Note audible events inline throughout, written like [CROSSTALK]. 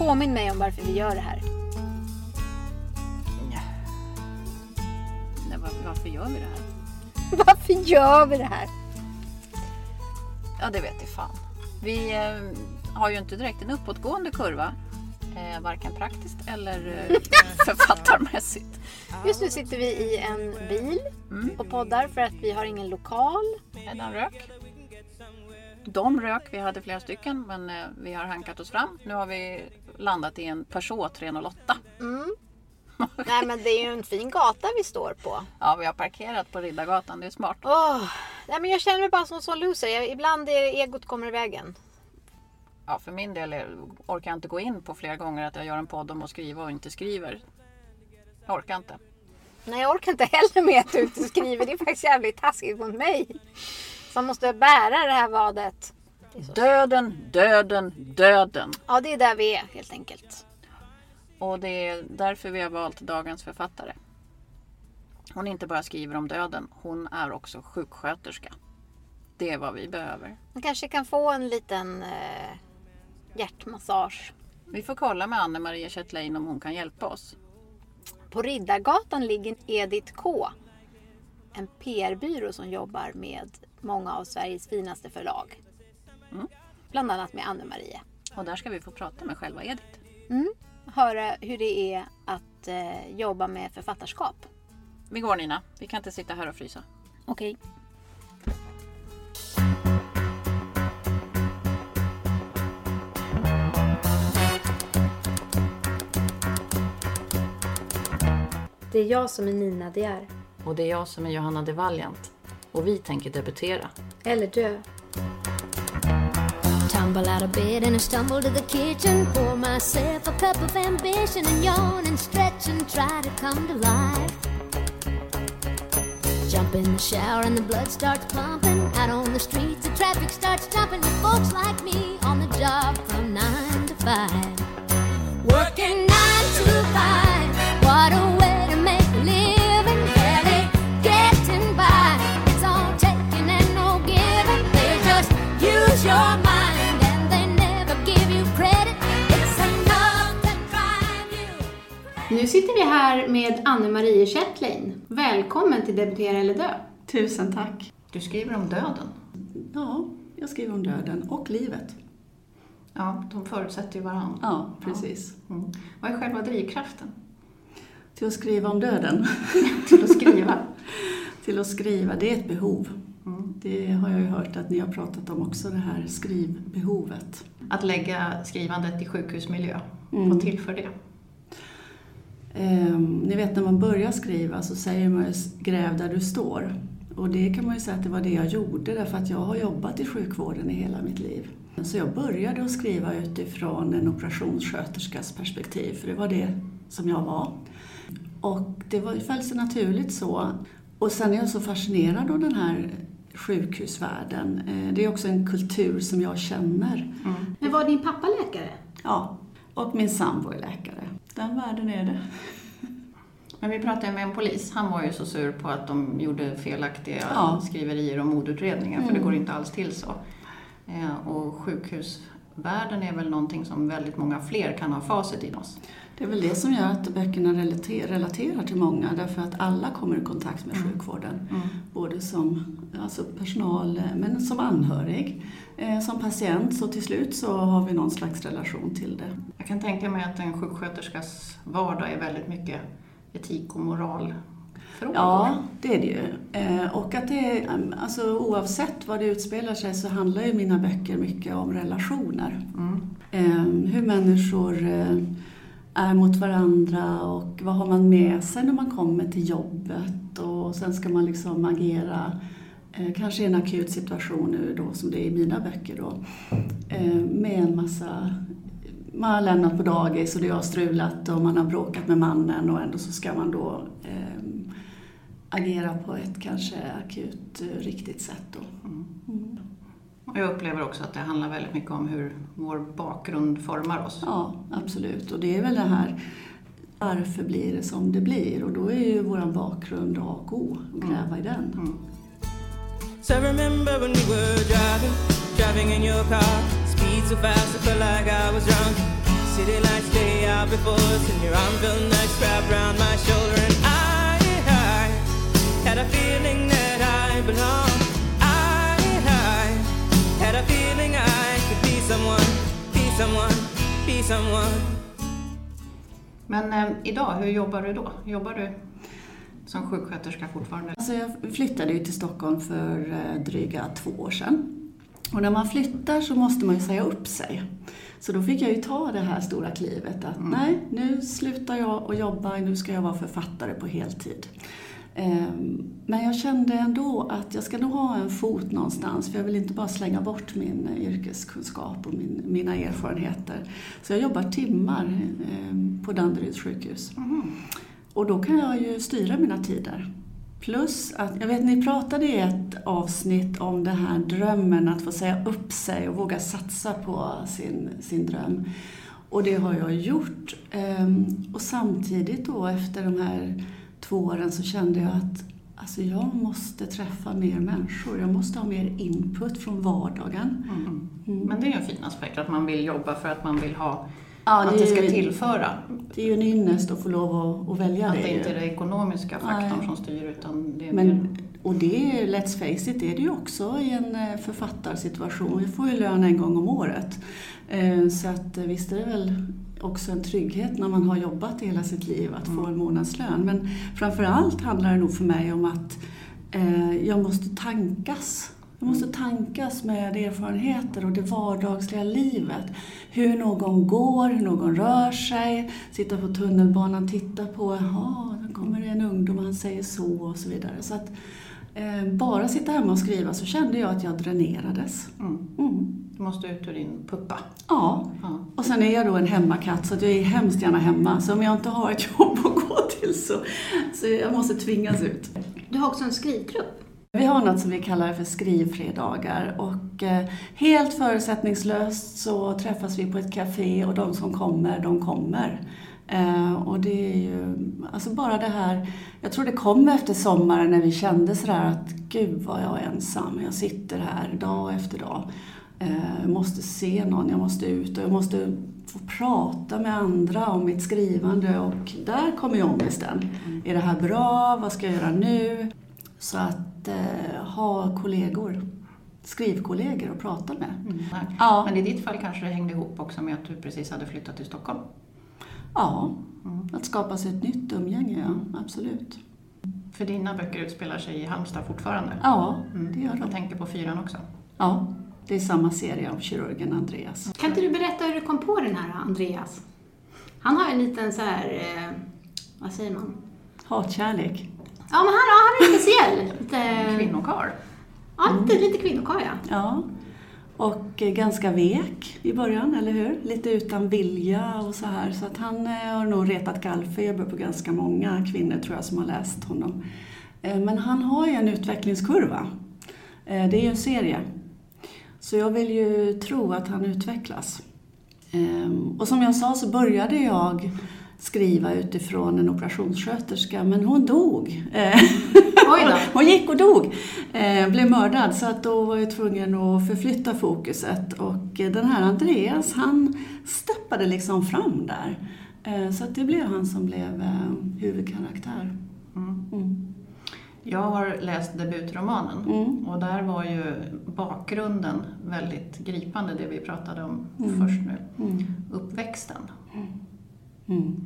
Påminn mig om varför vi gör det här. Nej, var, varför gör vi det här? [LAUGHS] Varför gör vi det här? Ja, det vet jag fan. Vi eh, har ju inte direkt en uppåtgående kurva. Eh, varken praktiskt eller eh, [LAUGHS] författarmässigt. Just nu sitter vi i en bil och poddar för att vi har ingen lokal. Eddan rök. De rök, vi hade flera stycken men eh, vi har hankat oss fram. Nu har vi landat i en Peugeot 308. [LAUGHS] Nej men det är ju en fin gata vi står på. Ja, vi har parkerat på Riddargatan, det är smart. Åh, nej men jag känner mig bara som en sån loser. Jag, ibland är det egot kommer i vägen. Ja, för min del är, orkar jag inte gå in på flera gånger att jag gör en podd om att skriva och inte skriver. Jag orkar inte. Nej jag orkar inte heller med att du inte skriver. Det är faktiskt jävligt taskigt mot mig. Som måste bära det här vadet. Döden, döden, döden. Ja det är där vi är helt enkelt. Och det är därför vi har valt dagens författare. Hon inte bara skriver om döden, hon är också sjuksköterska. Det är vad vi behöver. Man kanske kan få en liten eh, hjärtmassage. Vi får kolla med Anne-Maria Chetlein om hon kan hjälpa oss. På Riddargatan ligger Edith K. En PR-byrå som jobbar med många av Sveriges finaste förlag. Bland annat med Anne-Marie. Och där ska vi få prata med själva Edith. Höra hur det är att eh, jobba med författarskap. Vi går Nina, vi kan inte sitta här och frysa. Okej. Det är jag som är Nina De är. Och det är jag som är Johanna de Valiant. Och vi tänker debutera. Eller dö. Tumble out of bed and I stumble to the kitchen. Pour myself a cup of ambition and yawn and stretch and try to come to life. Jump in the shower and the blood starts pumping. Out on the streets, the traffic starts jumping with folks like me on the job from nine to five. Working nine to five. What a way to make a living. Barely getting by. It's all taking and no giving. They just use your mind Nu sitter vi här med Anne-Marie Chetlein. Välkommen till Debutera eller dö. Tusen tack. Du skriver om döden. Ja, jag skriver om döden och livet. Ja, de förutsätter ju varandra. Ja, precis. Mm. Vad är själva drivkraften Till att skriva om döden. [LAUGHS] till att skriva? [LAUGHS] Till att skriva, det är ett behov. Mm. Det har jag ju hört att ni har pratat om också, det här skrivbehovet. Att lägga skrivandet i sjukhusmiljö. Mm. Vad tillför det? Ehm, ni vet när man börjar skriva så säger man ju gräv där du står. Och det kan man ju säga att det var det jag gjorde därför att jag har jobbat i sjukvården i hela mitt liv. Så jag började att skriva utifrån en operationssköterskas perspektiv, för det var det som jag var. Och det var, föll sig naturligt så. Och sen är jag så fascinerad av den här sjukhusvärlden. Eh, Det är också en kultur som jag känner. Men var din pappa läkare? Ja, och min sambo är läkare. Den världen är det. Men vi pratade med en polis. Han var ju så sur på att de gjorde felaktiga Ja. skriverier om mordutredningar, för det går inte alls till så. Eh, och sjukhusvärlden är väl någonting som väldigt många fler kan ha facit i oss. Det är väl det som gör att böckerna relater, relaterar till många, därför att alla kommer i kontakt med sjukvården. Både som alltså personal, eh, men som anhörig, eh, som patient, så till slut så har vi någon slags relation till det. Jag kan tänka mig att en sjuksköterskas vardag är väldigt mycket etik och moralfrågor. Ja, det är det ju. Eh, Och att det em, alltså oavsett var det utspelar sig så handlar ju mina böcker mycket om relationer. Mm. Em, Hur människor eh, är mot varandra och vad har man med sig när man kommer till jobbet och sen ska man liksom agera eh, kanske i en akut situation nu då som det är i mina böcker då eh, med en massa man har lämnat på dagis och det har strulat och man har bråkat med mannen och ändå så ska man då eh, agera på ett kanske akut eh, riktigt sätt då. Mm. Och jag upplever också att det handlar väldigt mycket om hur vår bakgrund formar oss. Ja, absolut. Och det är väl det här varför blir det som det blir? Och då är ju vår bakgrund A och O, och gräva i den. So I remember when we were driving, driving in your car. Speed so fast, I felt like I was drunk. City lights stay out before us, and your arm felt nice wrapped around my shoulder. And I had a feeling that I belonged. I, I had a feeling I could be someone, be someone, be someone. Men eh, idag, hur jobbar du då? Jobbar du som sjuksköterska fortfarande? Alltså jag flyttade ju till Stockholm för eh, dryga två år sedan. Och när man flyttar så måste man ju säga upp sig. Så då fick jag ju ta det här stora klivet att nej, nu slutar jag att jobba, nu ska jag vara författare på heltid. Ehm, Men jag kände ändå att jag ska nog ha en fot någonstans för jag vill inte bara slänga bort min yrkeskunskap och min, mina erfarenheter. Så jag jobbar timmar ehm, på Danderyds sjukhus. Och då kan jag ju styra mina tider. Plus att, jag vet ni pratade i ett avsnitt om den här drömmen att få säga upp sig och våga satsa på sin, sin dröm. Och det har jag gjort. Ehm, Och samtidigt då efter de här två åren så kände jag att alltså jag måste träffa mer människor. Jag måste ha mer input från vardagen. Mm. Men det är ju en fin aspekt, att man vill jobba för att man vill ha Ja, att det det är ska ju- tillföra. Det är ju en ynnest att få lov att, att välja Att det. det ju. inte är den ekonomiska faktorn Nej. som styr utan det är mer... Men, och det, let's face it, det är det ju också i en eh, författarsituation. Vi får ju lön en gång om året. Eh, Så att eh, visst är det väl också en trygghet när man har jobbat hela sitt liv att få en månadslön. Men framför allt handlar det nog för mig om att eh, jag måste tankas. Jag måste tankas med erfarenheter och det vardagsliga livet. Hur någon går, hur någon rör sig, sitta på tunnelbanan, titta på, jaha, där kommer det en ungdom och han säger så och så vidare. Så att bara sitta hemma och skriva så kände jag att jag dränerades. Mm. Mm. Du måste ut ur din puppa. Ja, Ja. och sen är jag då en hemmakatt så jag är hemskt gärna hemma. Så om jag inte har ett [LAUGHS] jobb att gå till så, så jag måste tvingas ut. Du har också en skrivgrupp. Vi har något som vi kallar för skrivfredagar och eh, helt förutsättningslöst så träffas vi på ett café och de som kommer, de kommer. Eh, och det är ju, alltså bara det här, jag tror det kom efter sommaren när vi kände sådär att gud vad jag är ensam, jag sitter här dag efter dag. Eh, jag måste se någon, jag måste ut och jag måste få prata med andra om mitt skrivande och där kommer ju ångesten. Är det här bra? Vad ska jag göra nu? Så att eh, ha kollegor, skrivkollegor att prata med. Mm. Ja. Men i ditt fall kanske det hängde ihop också med att du precis hade flyttat till Stockholm. Ja, att skapa sig ett nytt umgänge, ja. Absolut. För dina böcker utspelar sig i Halmstad fortfarande. Ja, Mm. det gör Jag de. tänker på fyran också. Ja, det är samma serie om kirurgen Andreas. Kan inte du berätta hur du kom på den här Andreas? Han har en liten så här, eh, vad säger man? Hatkärlek. Ja, men han, han är speciell. [LAUGHS] Lite, Kvinnokar. ja, lite, lite kvinnokarl, ja. Ja. Och eh, ganska vek i början, eller hur? Lite utan vilja och så här. Så att han eh, har nog retat gallfeber på ganska många kvinnor tror jag som har läst honom. Eh, men han har ju en utvecklingskurva. Det är ju en serie. Så jag vill ju tro att han utvecklas. Ehm, och som jag sa så började jag skriva utifrån en operationssköterska, men hon dog. Eh, [LAUGHS] hon gick och dog, eh, blev mördad, så att då var jag tvungen att förflytta fokuset. Och eh, den här Andreas, han steppade liksom fram där. Så att det blev han som blev huvudkaraktär. Mm. Mm. Jag har läst debutromanen Mm. och där var ju bakgrunden väldigt gripande, det vi pratade om Mm. först nu. Uppväxten. Mm.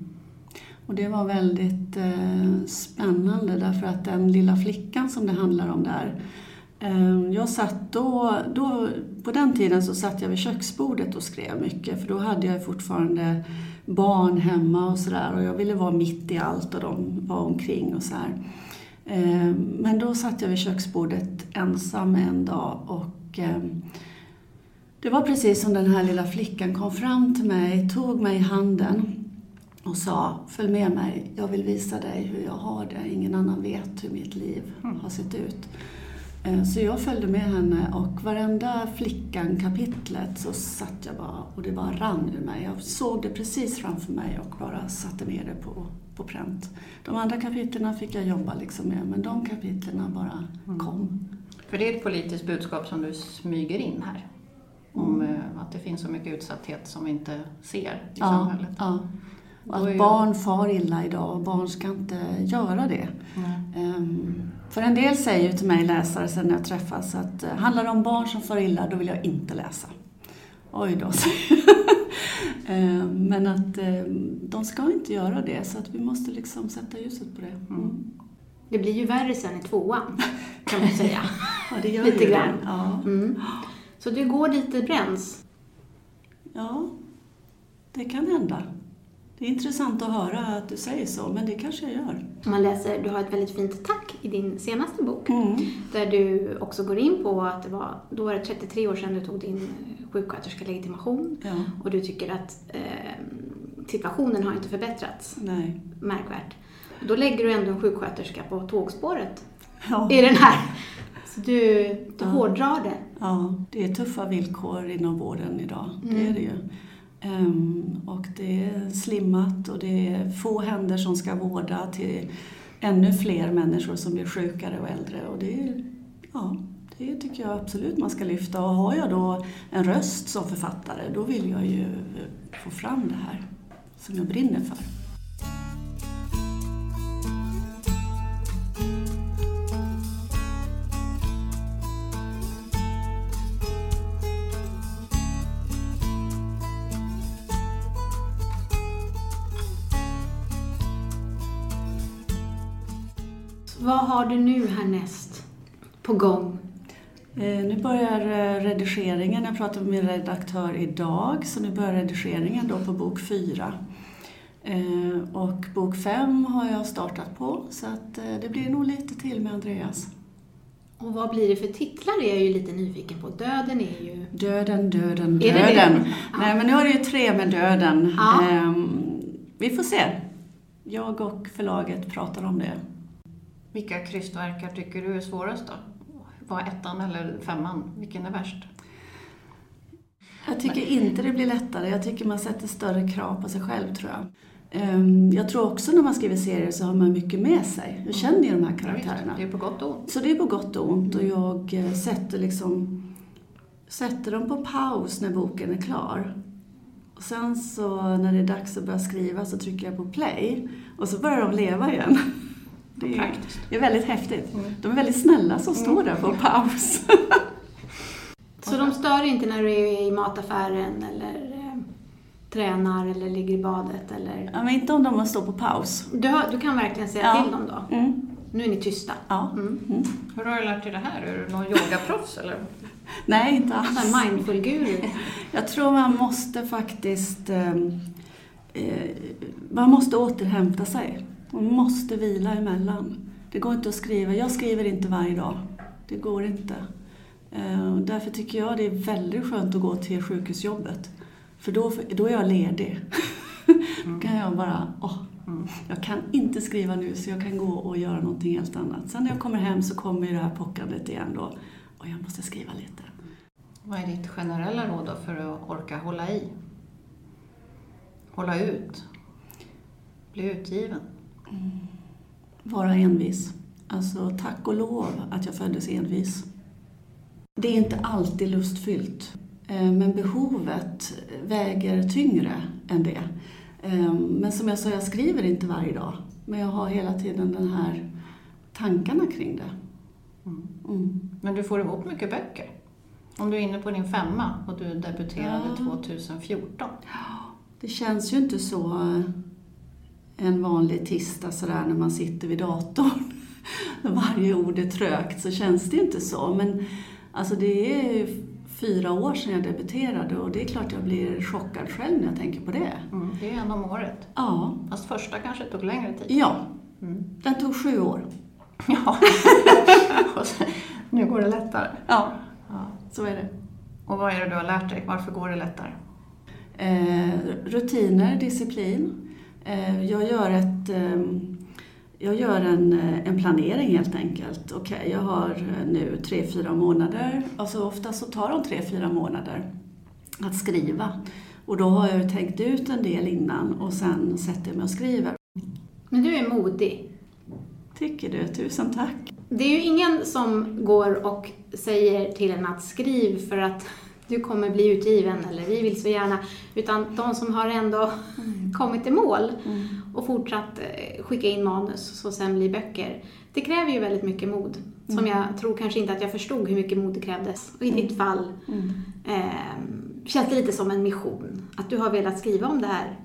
Och det var väldigt eh, spännande därför att den lilla flickan som det handlar om där eh, jag satt då, då, på den tiden så satt jag vid köksbordet och skrev mycket för då hade jag fortfarande barn hemma och sådär och jag ville vara mitt i allt och de var omkring och så här. Eh, Men då satt jag vid köksbordet ensam en dag och eh, det var precis som den här lilla flickan kom fram till mig, tog mig i handen och sa Följ med mig, jag vill visa dig hur jag har det. Ingen annan vet hur mitt liv har sett ut. Eh, Så jag följde med henne och varenda flickan-kapitlet så satt jag bara och det bara rann ur mig. Jag såg det precis framför mig och bara satte ner det på, på pränt. De andra kapitlen fick jag jobba liksom med men de kapitlen bara kom. För det är ett politiskt budskap som du smyger in här. Om eh, att det finns så mycket utsatthet som vi inte ser i Ja, samhället. ja. Och att barn far illa idag, barn ska inte göra det. Ehm, För en del säger ju till mig läsare sen när jag träffas att eh, handlar det om barn som far illa, då vill jag inte läsa. Oj då. [LAUGHS] Ehm, Men att eh, de ska inte göra det, så att vi måste liksom sätta ljuset på det. Mm. Det blir ju värre sen i tvåan, kan man säga. [LAUGHS] Ja, det gör Lite ju grann. det. Ja. Mm. Så du går dit det bränns. ja, det kan hända. Det är intressant att höra att du säger så, men det kanske jag gör. Man läser, du har ett väldigt fint tack i din senaste bok. Mm. Där du också går in på att det var, då var det 33 år sedan du tog din sjuksköterskelegitimation. Ja, Och du tycker att eh, situationen har inte förbättrats nej. märkvärt. Då lägger du ändå en sjuksköterska på tågspåret Ja. i den här. Så du, du Ja. hårdrar det. Ja, det är tuffa villkor inom vården idag. Det Mm. är det ju. Ehm, och det är slimmat och det är få händer som ska vårda till ännu fler människor som blir sjukare och äldre. Och det, är, ja, det tycker jag absolut man ska lyfta. Och har jag då en röst som författare, då vill jag ju få fram det här som jag brinner för. Har du nu härnäst på gång? Eh, nu börjar eh, redigeringen. Jag pratade med min redaktör idag, så nu börjar redigeringen då på bok fyra. Eh, och bok fem har jag startat på, så att det blir nog lite till med Andreas. Och vad blir det för titlar? är jag ju lite nyfiken på. Döden är ju... Döden, döden, Är det döden. det? Ja. Nej, men nu är det ju tre med döden. Ja. Ehm, vi får se. Jag och förlaget pratar om det. Vilka krystverkar tycker du är svårast då? Var ettan eller femman? Vilken är värst? Jag tycker inte det blir lättare. Jag tycker man sätter större krav på sig själv, tror jag. Ehm, Jag tror också när man skriver serier så har man mycket med sig. Jag känner ju de här karaktärerna. Det är på gott och ont. Så det är på gott och ont och jag eh, sätter liksom sätter dem på paus när boken är klar. Och sen så när det är dags att börja skriva så trycker jag på play och så börjar de leva igen. [LAUGHS] Det är, Praktiskt. det är väldigt häftigt. De är väldigt snälla som står där på paus. [LAUGHS] Så de stör inte när du är i mataffären eller eh, tränar eller ligger i badet eller... Ja, men inte om de står på paus. Du, har, du kan verkligen säga Ja. till dem då? Mm. Nu är ni tysta. Ja. Mm. Mm. Hur har du lärt dig det här? Är du någon yogaproffs eller? Nej, inte alls. här mindful-guru. [LAUGHS] Jag tror man måste faktiskt... ehm, Eh, man måste återhämta sig. Man måste vila emellan. Det går inte att skriva. Jag skriver inte varje dag. Det går inte. Eh, därför tycker jag det är väldigt skönt att gå till sjukhusjobbet. För då, då är jag ledig. Då [LAUGHS] kan jag bara, åh, jag kan inte skriva nu så jag kan gå och göra någonting helt annat. Sen när jag kommer hem så kommer ju det här pockandet igen då. Och jag måste skriva lite. Vad är ditt generella råd då för att orka hålla i? Hålla ut? Bli utgiven? Vara envis. Alltså tack och lov att jag föddes envis. Det är inte alltid lustfyllt. eh, Men behovet väger tyngre än det. Eh, Men som jag sa, jag skriver inte varje dag. Men jag har hela tiden den här tankarna kring det. Mm. Men du får ihop mycket böcker. Om du är inne på din femma och du debuterade Ja. 2014. Det känns ju inte så eh, en vanlig tisdag sådär när man sitter vid datorn. [LAUGHS] Varje ord är trögt så känns det inte så. Men alltså det är fyra år sedan jag debuterade och det är klart jag blir chockad själv när jag tänker på det. Mm. Det är en om året. Ja, Fast första kanske tog längre tid. ja. Mm. Den tog sju år. [LAUGHS] Ja. [LAUGHS] Nu går det lättare. Ja, Ja. så är det. Och vad är det du har lärt dig? Varför går det lättare? Eh, rutiner, disciplin. Eh, jag gör, ett, eh, jag gör en, eh, en planering helt enkelt. Okej, jag har eh, nu tre, fyra månader. Alltså ofta så tar de tre, fyra månader att skriva. Och då har jag tänkt ut en del innan och sen sätter jag mig och skriver. Men du är modig. Tycker du? Tusen tack. Det är ju ingen som går och säger till en att skriv för att du kommer bli utgiven eller vi vill så gärna. Utan de som har ändå [LAUGHS] kommit i mål och fortsatt eh, skicka in manus och sen bli böcker. Det kräver ju väldigt mycket mod. Som jag tror kanske inte att jag förstod hur mycket mod det krävdes. Och i ditt fall eh, känns det lite som en mission. Att du har velat skriva om det här,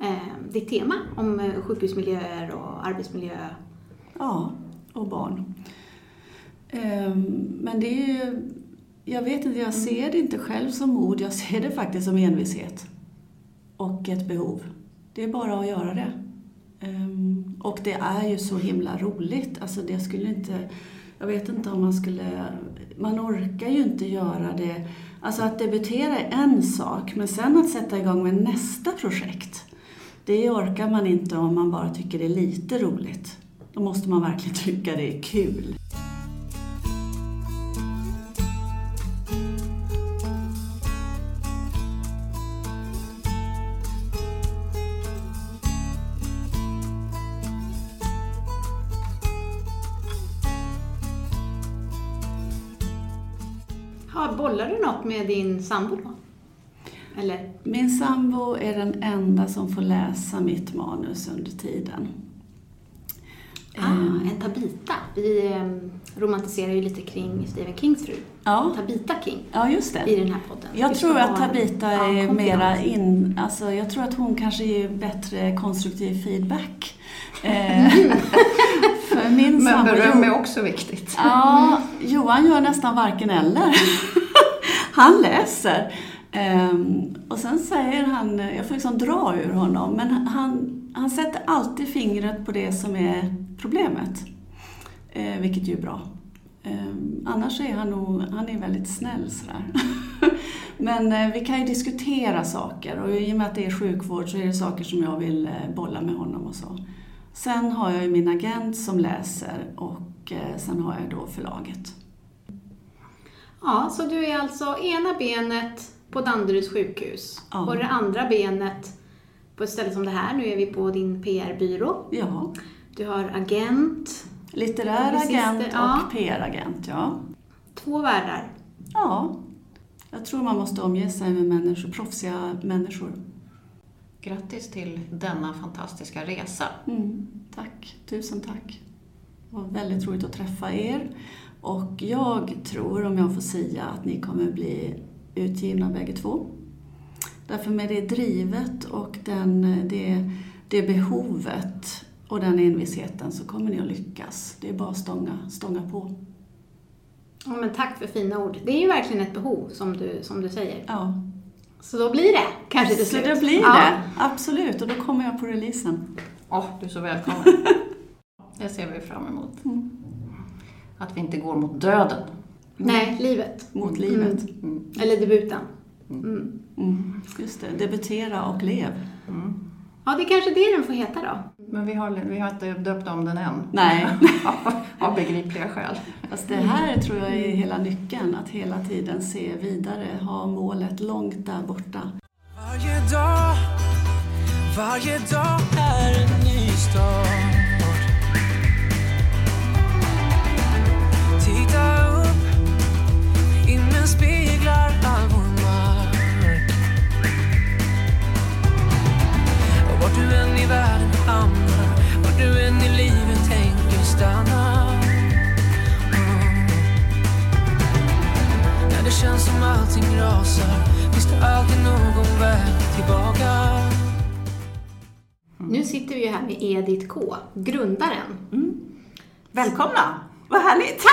eh, ditt tema om eh, sjukhusmiljöer och arbetsmiljö. Ja, och barn. Ehm, Men det är ju, jag vet inte, jag ser det inte själv som mod, jag ser det faktiskt som envishet. Och ett behov. Det är bara att göra det. Ehm, Och det är ju så himla roligt. Alltså det skulle inte, jag vet inte om man skulle, man orkar ju inte göra det. Alltså att debutera är en sak, men sen att sätta igång med nästa projekt, det orkar man inte om man bara tycker det är lite roligt. Då måste man verkligen tycka det är kul. Med din sambo? Eller? Min sambo är den enda som får läsa mitt manus under tiden. Ah, en Tabita. Vi eh, romantiserar ju lite kring Stephen Kings fru. Ja, Tabita King ja just i det. den här podden. Jag tror att en- Tabita ja, är konfident. mera in... Alltså jag tror att hon kanske ger bättre konstruktiv feedback. Eh, [LAUGHS] för min Men sambo... beröm är också viktigt. Ja, Johan gör nästan varken eller. Han läser. Um, och sen säger han, jag får liksom dra ur honom, men han, han sätter alltid fingret på det som är problemet. Uh, vilket ju är bra. Um, annars är han nog, han är väldigt snäll sådär. [LAUGHS] men uh, vi kan ju diskutera saker och i och med att det är sjukvård så är det saker som jag vill uh, bolla med honom och så. Sen har jag ju min agent som läser och sen har jag då förlaget. Ja, så du är alltså ena benet på Danderyds sjukhus Ja. och det andra benet på ett ställe som det här. Nu är vi på din PR-byrå. Ja, Du har agent, litterär agent ja. och PR-agent, ja. två världar. Ja, jag tror man måste omge sig med människor, proffsiga människor. Grattis till denna fantastiska resa. Mm, tack, tusen tack. Det var väldigt roligt att träffa er. Och jag tror, om jag får säga, att ni kommer bli utgivna bägge två. Därför med det drivet och den, det, det behovet och den envisheten så kommer ni att lyckas. Det är bara att stånga, stånga på. Ja, men tack för fina ord. Det är ju verkligen ett behov som du, som du säger. Ja, Så då blir det kanske till så slut. det blir Ja. det. Absolut, och då kommer jag på releasen. Åh, du är så välkommen. [LAUGHS] Det ser vi fram emot. Mm. Att vi inte går mot döden. Nej, livet. Mot livet. Mm. Eller debuten. Mm. Mm, just det, debutera och lev. Ja, det är kanske det den får heta då. Men vi har, vi har inte döpt om den än. Nej. [LAUGHS] Av begripliga skäl. Fast det här tror jag är hela nyckeln, att hela tiden se vidare, ha målet långt där borta. Varje dag, varje dag är en ny start. Speglar all vår mark. Och vart du än i världen hamnar, vart du än i livet tänker stanna. Mm. När det känns som allting rasar finns det alltid någon väg tillbaka Nu sitter vi ju här med Edith K, grundaren. Välkomna! Vad härligt!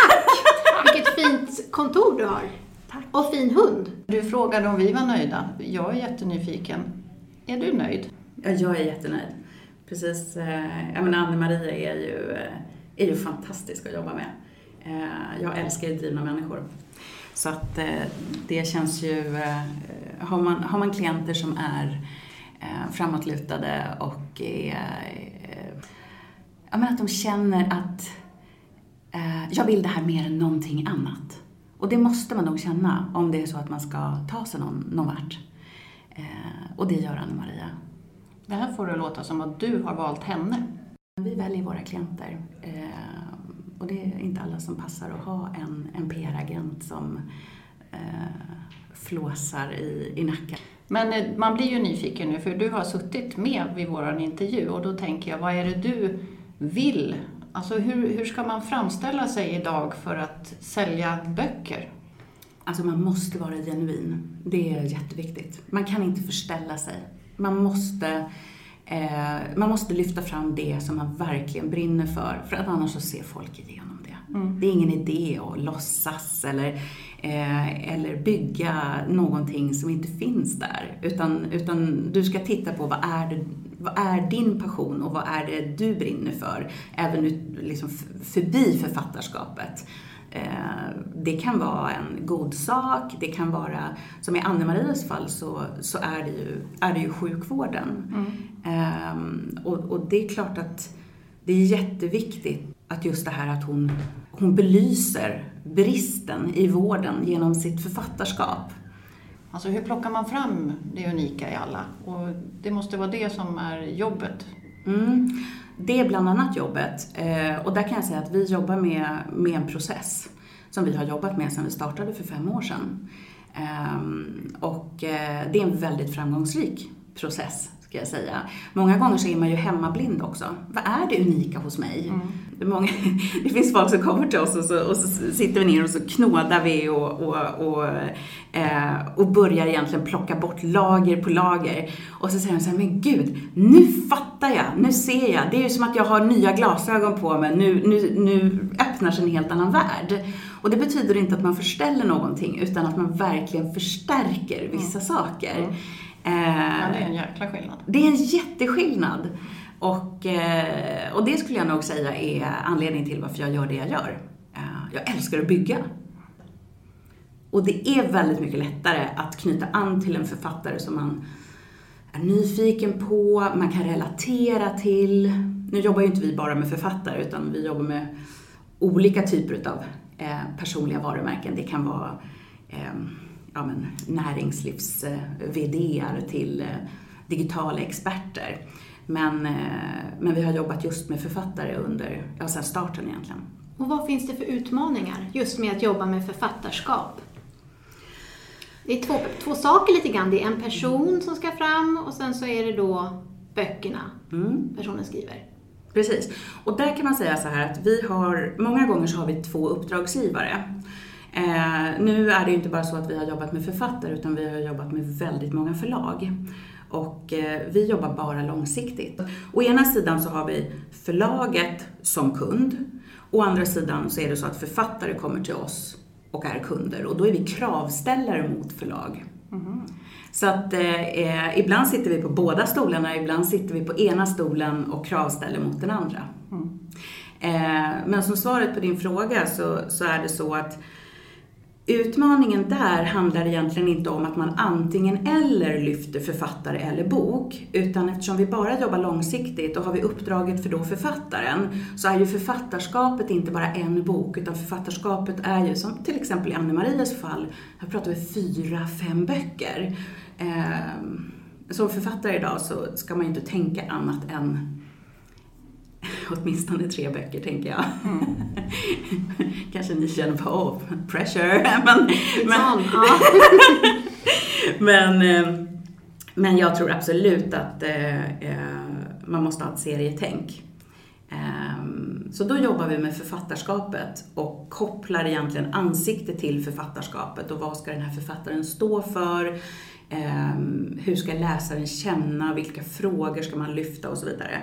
Vilket fint kontor du har. Och fin hund. Du frågade om vi var nöjda. Jag är jättenyfiken. Är du nöjd? Ja, jag är jättenöjd. Precis, eh, jag menar Anne-Maria är ju, eh, är ju fantastisk att jobba med. Eh, jag älskar ju drivna människor. Så att det känns ju, har, man, har man klienter som är framåtlutade och är, ja, men att de känner att jag vill det här mer än någonting annat. Och det måste man nog känna om det är så att man ska ta sig någon, någon vart. Eh, och det gör Anne-Maria. Det här får det låta som att du har valt henne. Vi väljer våra klienter. Eh, och det är inte alla som passar att ha en, en PR-agent som eh, flåsar i, i nacken. Men eh, man blir ju nyfiken nu, för du har suttit med vid vår intervju och då tänker jag, vad är det du vill? Alltså hur, hur ska man framställa sig idag för att sälja böcker? Alltså man måste vara genuin. Det är jätteviktigt. Man kan inte förställa sig. Man måste, eh, man måste lyfta fram det som man verkligen brinner för, för att annars så ser folk igenom det. Mm. Det är ingen idé att låtsas eller, eh, eller bygga någonting som inte finns där. Utan, utan du ska titta på vad är, det, vad är din passion och vad är det du brinner för? Även ut, liksom förbi författarskapet. Eh, Det kan vara en god sak, det kan vara, som i Anne-Marias fall så, så är, det ju, är det ju sjukvården. Ehm, och, och det är klart att det är jätteviktigt att just det här att hon, hon belyser bristen i vården genom sitt författarskap. Alltså hur plockar man fram det unika i alla? Och det måste vara det som är jobbet. Mm. Det är bland annat jobbet. Eh, och där kan jag säga att vi jobbar med, med en process som vi har jobbat med sedan vi startade för fem år sedan. Ehm, och eh, det är en väldigt framgångsrik process, ska jag säga. Många gånger så är man ju hemmablind också. Vad är det unika hos mig? Det, är många, [LAUGHS] det finns folk som kommer till oss och så, och så sitter vi ner och så knådar vi och, och, och, eh, och börjar egentligen plocka bort lager på lager. Och så säger de så här, men gud, nu fattar jag, nu ser jag. Det är ju som att jag har nya glasögon på mig. Nu, nu, nu öppnar sig en helt annan värld. Och det betyder inte att man förställer någonting, utan att man verkligen förstärker vissa saker. Ja, Eh, det är en jäkla skillnad. det är en jätteskillnad. Och, eh, och det skulle jag nog säga är anledningen till varför jag gör det jag gör. Eh, Jag älskar att bygga. Och det är väldigt mycket lättare att knyta an till en författare som man är nyfiken på, man kan relatera till. Nu jobbar ju inte vi bara med författare utan vi jobbar med olika typer av personliga varumärken. Det kan vara ja, men, näringslivs till eh, digitala experter. Men, eh, men vi har jobbat just med författare under, ja, sedan starten egentligen. Och vad finns det för utmaningar just med att jobba med författarskap? Det är två, två saker lite grann. Det är en person som ska fram och sen så är det då böckerna Mm. personen skriver. Precis. Och där kan man säga så här att vi har, många gånger så har vi två uppdragsgivare. Eh, nu är det ju inte bara så att vi har jobbat med författare utan vi har jobbat med väldigt många förlag. Och eh, vi jobbar bara långsiktigt. Å ena sidan så har vi förlaget som kund. Å andra sidan så är det så att författare kommer till oss och är kunder och då är vi kravställare mot förlag. Så att eh, eh, ibland sitter vi på båda stolarna, ibland sitter vi på ena stolen och kravställer mot den andra. Eh, men som svaret på din fråga så, så är det så att Utmaningen där handlar egentligen inte om att man antingen eller lyfter författare eller bok, utan eftersom vi bara jobbar långsiktigt och har vi uppdraget för då författaren, så är ju författarskapet inte bara en bok, utan författarskapet är ju som till exempel i Anne-Marias fall, här pratar vi fyra, fem böcker. Eh, som författare idag så ska man ju inte tänka annat än åtminstone tre böcker tänker jag. [LAUGHS] Kanske ni känner på, oh, pressure. [LAUGHS] Men, men, [LAUGHS] men, eh, men jag tror absolut att eh, eh, man måste ha ett serietänk. Ehm, Så då jobbar vi med författarskapet och kopplar egentligen ansikte till författarskapet och vad ska den här författaren stå för? Ehm, Hur ska läsaren känna? Vilka frågor ska man lyfta och så vidare.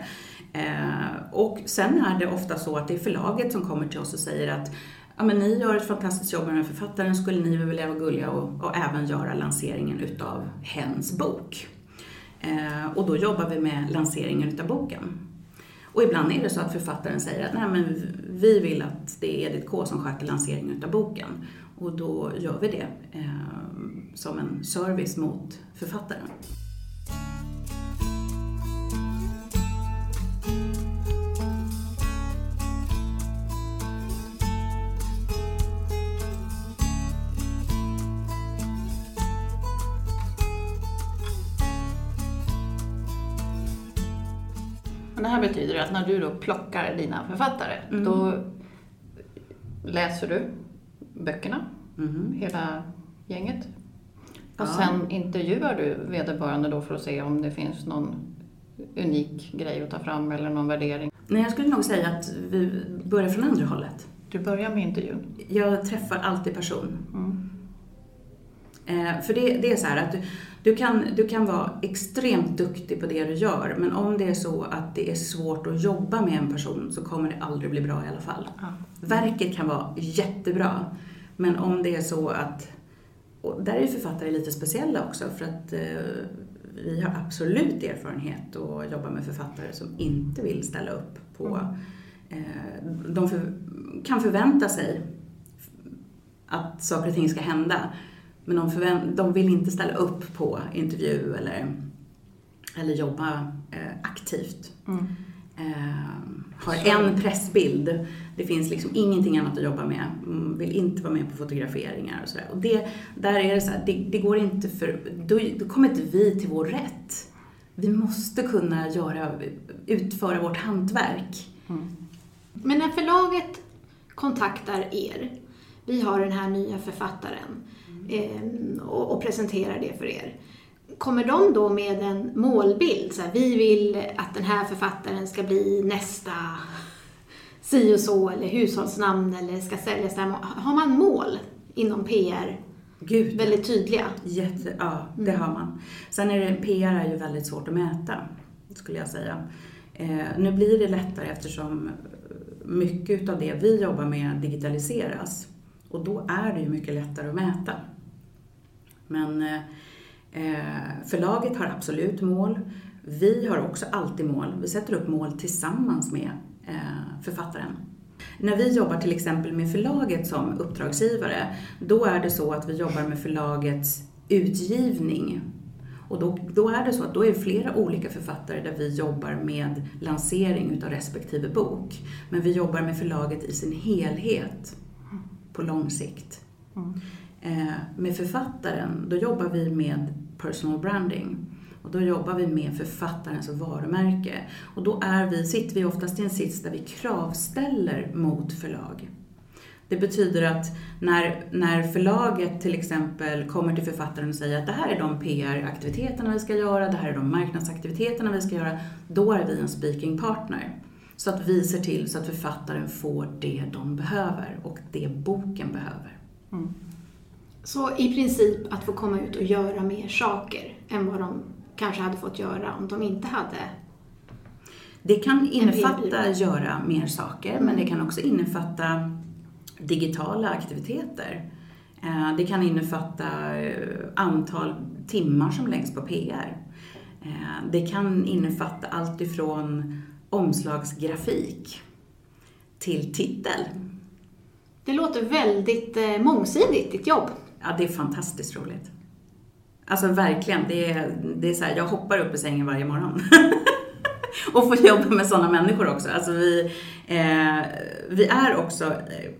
Eh, Och sen är det ofta så att det är förlaget som kommer till oss och säger att ja, men ni gör ett fantastiskt jobb med den här författaren, skulle ni vilja vara gulliga och, och även göra lanseringen utav hens bok? Eh, och då jobbar vi med lanseringen utav boken. Och ibland är det så att författaren säger att Nej, men vi vill att det är Edith K som sköter lanseringen utav boken. Och då gör vi det eh, som en service mot författaren. Här betyder att när du då plockar dina författare, Mm. då läser du böckerna, Mhm. hela gänget. Och sen intervjuar du vederbörande då för att se om det finns någon unik grej att ta fram eller någon värdering. Nej, jag skulle nog säga att vi börjar från andra hållet. Du börjar med intervjun. Jag träffar alltid person. Mm. Eh, för det, det är så här att du, du, kan, du kan vara extremt duktig på det du gör, men om det är så att det är svårt att jobba med en person så kommer det aldrig bli bra i alla fall. Ja. Verket kan vara jättebra, men om det är så att... Och där är ju författare lite speciella också, för att eh, vi har absolut erfarenhet att jobba med författare som inte vill ställa upp på... Eh, de för, kan förvänta sig att saker och ting ska hända, men de, förvänt, de vill inte ställa upp på intervju eller, eller jobba eh, aktivt. Mm. Eh, har en pressbild, det finns liksom ingenting annat att jobba med, mm, vill inte vara med på fotograferingar och sådär. Och det, där är det så här, det, det går inte för, då, då kommer inte vi till vår rätt. Vi måste kunna göra, utföra vårt hantverk. Men när förlaget kontaktar er, vi har den här nya författaren eh, och, och presenterar det för er. Kommer de då med en målbild? Så här, vi vill att den här författaren ska bli nästa si och så eller hushållsnamn eller ska säljas där. Har man mål inom PR Gud, väldigt tydliga? Jätte, ja, det har man. Sen är det, PR är ju väldigt svårt att mäta, skulle jag säga. Eh, nu blir det lättare eftersom mycket av det vi jobbar med digitaliseras. Och då är det ju mycket lättare att mäta. Men eh, förlaget har absolut mål. Vi har också alltid mål. Vi sätter upp mål tillsammans med eh, författaren. När vi jobbar till exempel med förlaget som uppdragsgivare, då är det så att vi jobbar med förlagets utgivning. Och då, då är det så att då är det flera olika författare där vi jobbar med lansering utav respektive bok. Men vi jobbar med förlaget i sin helhet på lång sikt. Mm. Eh, med författaren, då jobbar vi med personal branding. Och då jobbar vi med författarens varumärke. Och då är vi, sitter vi oftast i en sits där vi kravställer mot förlag. Det betyder att när, när förlaget till exempel kommer till författaren och säger att det här är de PR-aktiviteterna vi ska göra, det här är de marknadsaktiviteterna vi ska göra, då är vi en speaking partner. Så att vi ser till så att författaren får det de behöver och det boken behöver. Mm. Så i princip att få komma ut och göra mer saker än vad de kanske hade fått göra om de inte hade Det kan innefatta PR-byrå. göra mer saker, men det kan också innefatta digitala aktiviteter. Eh, Det kan innefatta eh, antal timmar som läggs på PR. Eh, Det kan innefatta allt ifrån omslagsgrafik till titel. Det låter väldigt mångsidigt, ditt jobb. Ja, det är fantastiskt roligt. Alltså verkligen, det är, det är så här, jag hoppar upp i sängen varje morgon. [LAUGHS] och får jobba med sådana människor också. Alltså vi, eh, vi är också, eh,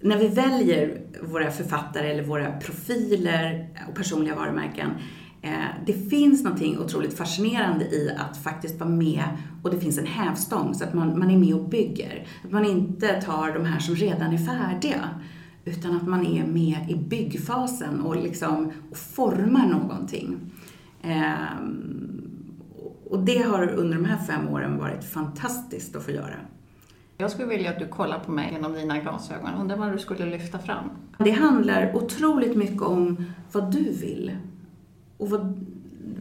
när vi väljer våra författare eller våra profiler och personliga varumärken, eh, det finns någonting otroligt fascinerande i att faktiskt vara med och det finns en hävstång så att man, man är med och bygger. Att man inte tar de här som redan är färdiga utan att man är med i byggfasen och, liksom, och formar någonting. Ehm, och det har under de här fem åren varit fantastiskt att få göra. Jag skulle vilja att du kollar på mig genom dina glasögon. Undrar vad du skulle lyfta fram. Det handlar otroligt mycket om vad du vill och vad,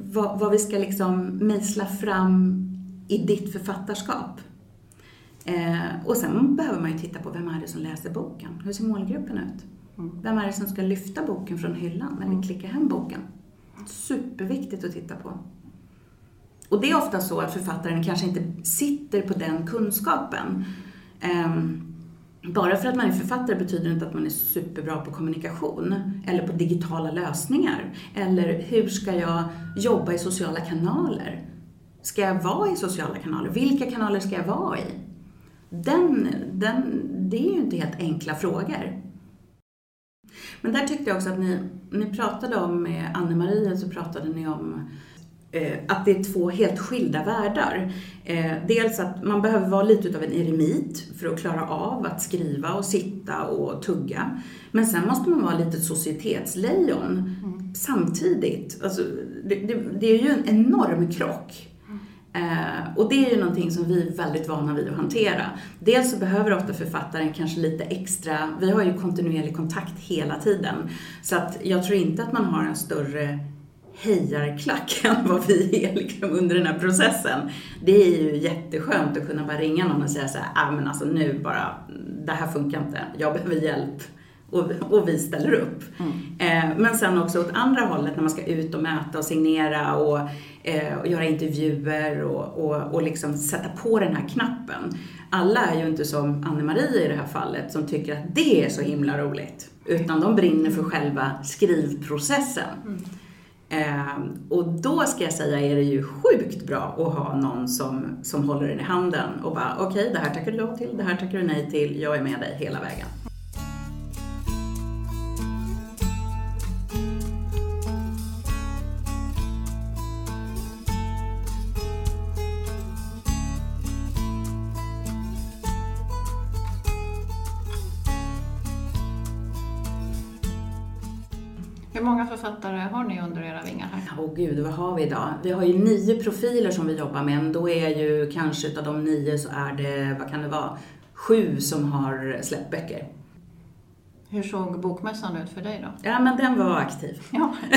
vad, vad vi ska liksom mejsla fram i ditt författarskap. Eh, och sen behöver man ju titta på vem är det som läser boken? Hur ser målgruppen ut? Vem är det som ska lyfta boken från hyllan eller klicka hem boken? Superviktigt att titta på. Och det är ofta så att författaren kanske inte sitter på den kunskapen. Ehm, bara för att man är författare betyder inte att man är superbra på kommunikation eller på digitala lösningar. Eller hur ska jag jobba i sociala kanaler? Ska jag vara i sociala kanaler? Vilka kanaler ska jag vara i? Den, den, det är ju inte helt enkla frågor. Men där tyckte jag också att ni, ni pratade om, med Anne-Marie så pratade ni om eh, att det är två helt skilda världar. Eh, dels att man behöver vara lite utav en eremit för att klara av att skriva och sitta och tugga. Men sen måste man vara lite societetslejon samtidigt, alltså, det, det, det är ju en enorm krock. Och det är ju någonting som vi är väldigt vana vid att hantera. Dels så behöver ofta författaren kanske lite extra, vi har ju kontinuerlig kontakt hela tiden. Så att jag tror inte att man har en större hejarklack [LAUGHS] än vad vi är liksom under den här processen. Det är ju jätteskönt att kunna bara ringa någon och säga så här, ah, men alltså nu bara, det här funkar inte, jag behöver hjälp. Och, och vi ställer upp. Eh, men sen också åt andra hållet när man ska ut och möta och signera och, eh, och göra intervjuer och, och, och liksom sätta på den här knappen. Alla är ju inte som Anne-Marie i det här fallet som tycker att det är så himla roligt. Utan de brinner för själva skrivprocessen. Eh, och då ska jag säga är det ju sjukt bra att ha någon som, som håller den i handen och bara okej, det här tackar du ja till, det här tackar du nej till, jag är med dig hela vägen. Många författare har ni under era vingar här? Åh gud, vad har vi idag? Vi har ju nio profiler som vi jobbar med, men då är ju kanske utav de nio så är det, vad kan det vara, sju som har släppt böcker. Hur såg bokmässan ut för dig då? Ja, men den var aktiv. [LAUGHS] Ja. [LAUGHS]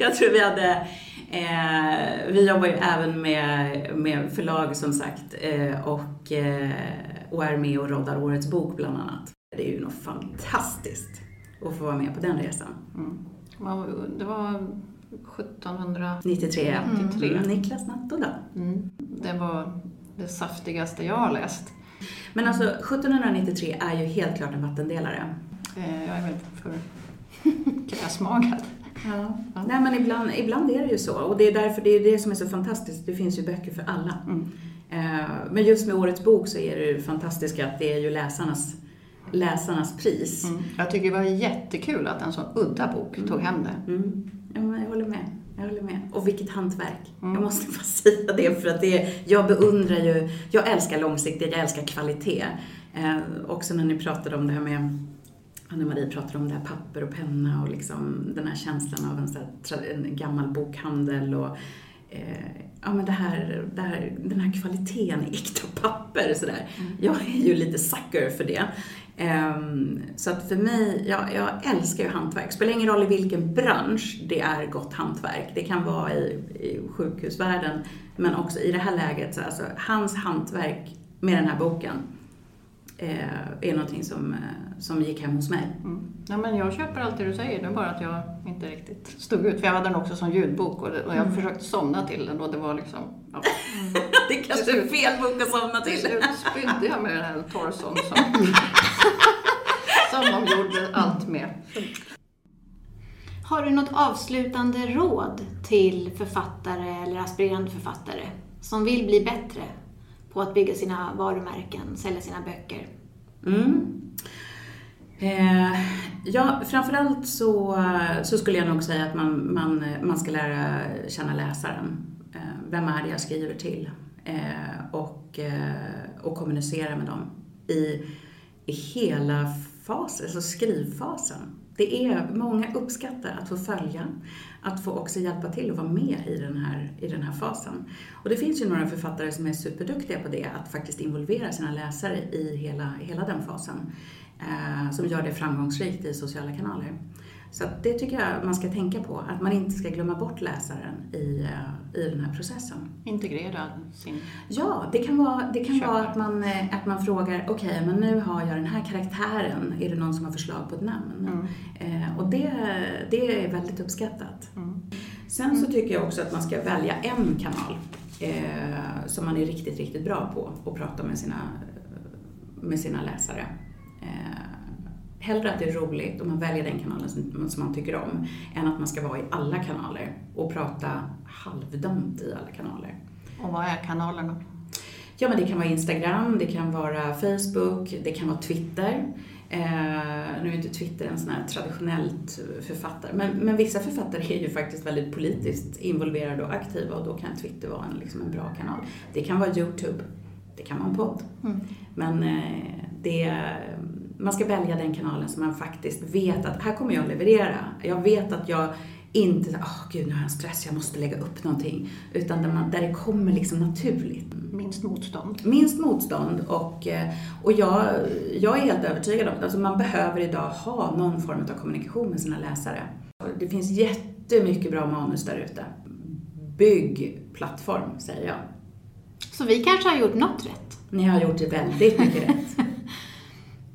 Jag tror vi hade, eh, vi jobbar ju även med, med förlag som sagt eh, och, eh, och är med och roddar Årets bok bland annat. Det är ju något fantastiskt att få vara med på den resan. Mm. Det var 1700... 93. 93. Mm, Niklas Natto då. Mm. Det var det saftigaste jag har läst. Men alltså 1793 är ju helt klart en vattendelare. Eh, Jag är väl för [LAUGHS] kräsmagad. Ja. Nej men ibland, ibland är det ju så och det är därför det är det som är så fantastiskt. Det finns ju böcker för alla. Mm. Eh, Men just med årets bok så är det ju fantastiska att det är ju läsarnas, läsarnas pris. Mm. Jag tycker det var jättekul att en sån udda bok tog hem det. Mm. Ja, jag håller med. Jag håller med. Och vilket hantverk. Mm. Jag måste [LAUGHS] bara säga det för att det är, jag beundrar ju, jag älskar långsiktighet, jag älskar kvalitet. Eh, också när ni pratade om det här med Anne-Marie pratade om det här papper och penna och liksom den här känslan av en, så här, en gammal bokhandel och eh, ja, men det här, det här, den här kvaliteten i äkta papper. Sådär. Jag är ju lite sucker för det. Ehm, så att för mig, jag, jag älskar ju hantverk. Spelar ingen roll i vilken bransch det är gott hantverk. Det kan vara i, i sjukhusvärlden, men också i det här läget. Så alltså, hans hantverk med den här boken eh, är någonting som, eh, som gick hem hos mig. Mm. Ja, men jag köper allt det du säger, det är bara att jag inte riktigt stod ut. För jag hade den också som ljudbok och, det, och jag försökte somna till den och det var liksom... Ja. [LAUGHS] Det kanske är fel bok att somna Till till. slut spydde jag med den här Torson som, [LAUGHS] som de gjorde allt med. Har du något avslutande råd till författare eller aspirerande författare som vill bli bättre på att bygga sina varumärken, sälja sina böcker? Mm. Eh, ja, framförallt så, så skulle jag nog säga att man, man, man ska lära känna läsaren. Eh, vem är det jag skriver till? Eh, och, eh, och kommunicera med dem i, i hela fasen, alltså skrivfasen. Det är, många uppskattar att få följa, att få också hjälpa till och vara med i den, här, i den här fasen. Och det finns ju några författare som är superduktiga på det, att faktiskt involvera sina läsare i hela, hela den fasen. Eh, som gör det framgångsrikt i sociala kanaler. Så det tycker jag man ska tänka på, att man inte ska glömma bort läsaren i, eh, i den här processen. Integrera sin... Ja, det kan vara, det kan Köper. vara att, man, eh, att man frågar, okej, men nu har jag den här karaktären, är det någon som har förslag på ett namn? Eh, och det, det är väldigt uppskattat. Mm. Sen så tycker jag också att man ska välja en kanal eh, som man är riktigt, riktigt bra på att prata med sina, med sina läsare. Eh, hellre att det är roligt och man väljer den kanalen som, som man tycker om, än att man ska vara i alla kanaler och prata halvdant i alla kanaler. Och vad är kanalerna? Ja, men det kan vara Instagram, det kan vara Facebook, det kan vara Twitter. Eh, nu är inte Twitter en sån här traditionellt författare, men, men vissa författare är ju faktiskt väldigt politiskt involverade och aktiva och då kan Twitter vara en, liksom en bra kanal. Det kan vara YouTube, det kan vara en podd. Mm. Men eh, det, man ska välja den kanalen som man faktiskt vet att här kommer jag att leverera. Jag vet att jag inte, åh oh, gud nu har jag en stress, jag måste lägga upp någonting. Utan där, man, där det kommer liksom naturligt. Minst motstånd. Minst motstånd och, eh, och jag, jag är helt övertygad om att alltså man behöver idag ha någon form av kommunikation med sina läsare. Det finns jättemycket bra manus där ute. Bygg plattform, säger jag. Så vi kanske har gjort något rätt. Ni har gjort det väldigt mycket rätt.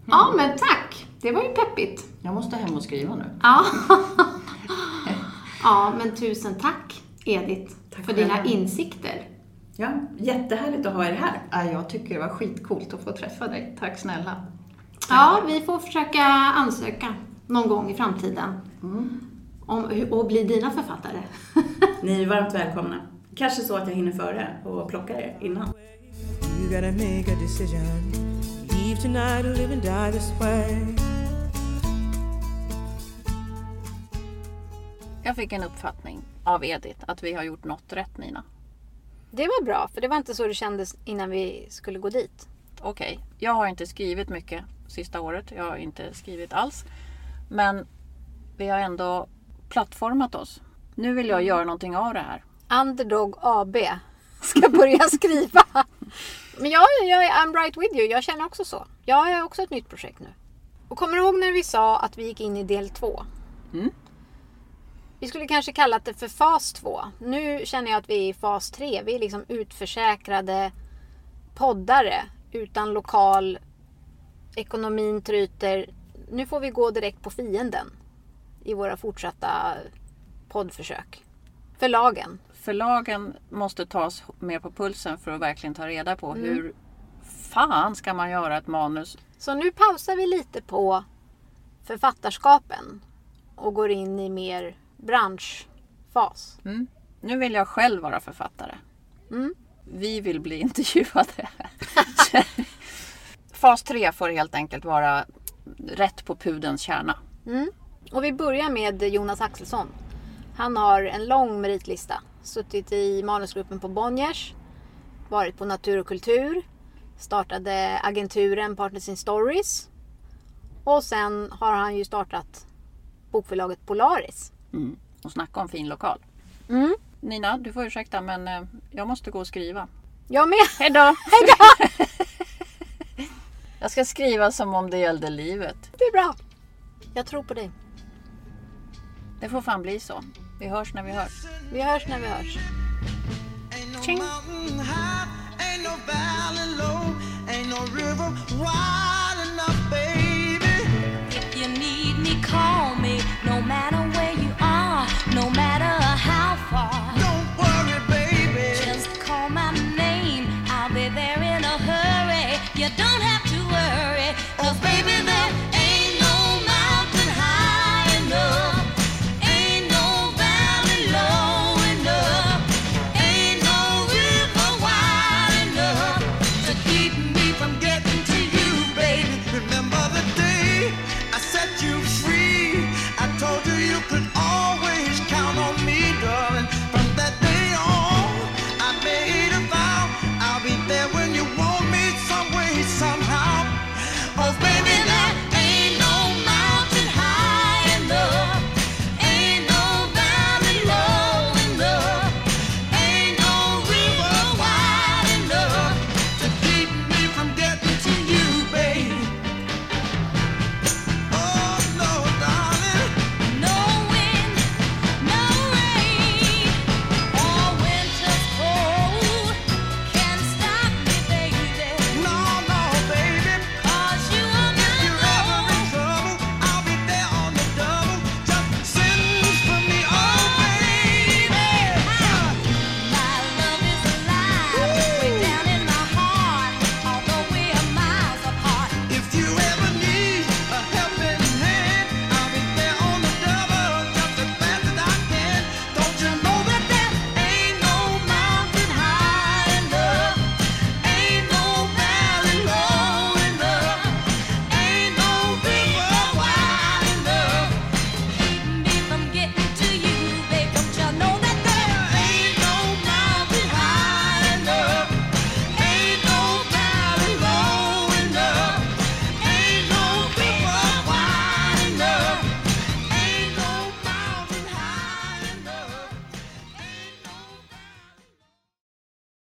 Ja, men tack. Det var ju peppigt. Jag måste hem och skriva nu. Ja. [LAUGHS] ja, men tusen tack Edith Tack för dina insikter. Ja, jättehärligt att ha er här. Ja, Jag tycker det var skitcoolt att få träffa dig. Tack snälla. Ja, vi får försöka ansöka någon gång i framtiden. Om, och bli dina författare. [LAUGHS] Ni är varmt välkomna. Kanske så att jag hinner före och plockar er innan. Leave tonight or live and die this way. Jag fick en uppfattning av Edith att vi har gjort något rätt Nina. Det var bra, för det var inte så det kändes innan vi skulle gå dit. Okej, jag har inte skrivit mycket sista året. Jag har inte skrivit alls. Men vi har ändå plattformat oss. Nu vill jag göra någonting av det här. Underdog AB [LAUGHS] ska börja skriva. Men jag, jag är I'm right with you. Jag känner också så. Jag har också ett nytt projekt nu. Och kommer du ihåg när vi sa att vi gick in i del två? Mm. Vi skulle kanske kallat det för fas två. Nu känner jag att vi är i fas tre. Vi är liksom utförsäkrade poddare utan lokal. Ekonomin tryter. Nu får vi gå direkt på fienden i våra fortsatta poddförsök. Förlagen. Förlagen måste tas mer på pulsen för att verkligen ta reda på hur fan ska man göra ett manus? Så nu pausar vi lite på författarskapen och går in i mer branschfas. Mm. Nu vill jag själv vara författare. Mm. Vi vill bli [LAUGHS] intervjuade. [LAUGHS] Fas 3 får helt enkelt vara rätt på pudens kärna. Mm. Och vi börjar med Jonas Axelsson. Han har en lång meritlista. Suttit i manusgruppen på Bonniers, varit på Natur och kultur, startade agenturen Partners in Stories och sen har han ju startat bokförlaget Polaris. Mm. Och snacka om fin lokal. Mm. Nina, du får ursäkta men eh, jag måste gå och skriva. Jag med! Hejdå! [LAUGHS] [LAUGHS] jag ska skriva som om det gällde livet. Det är bra. Jag tror på dig. Det får fan bli så. Vi hörs när vi hörs. Vi hörs när vi hörs. Ain't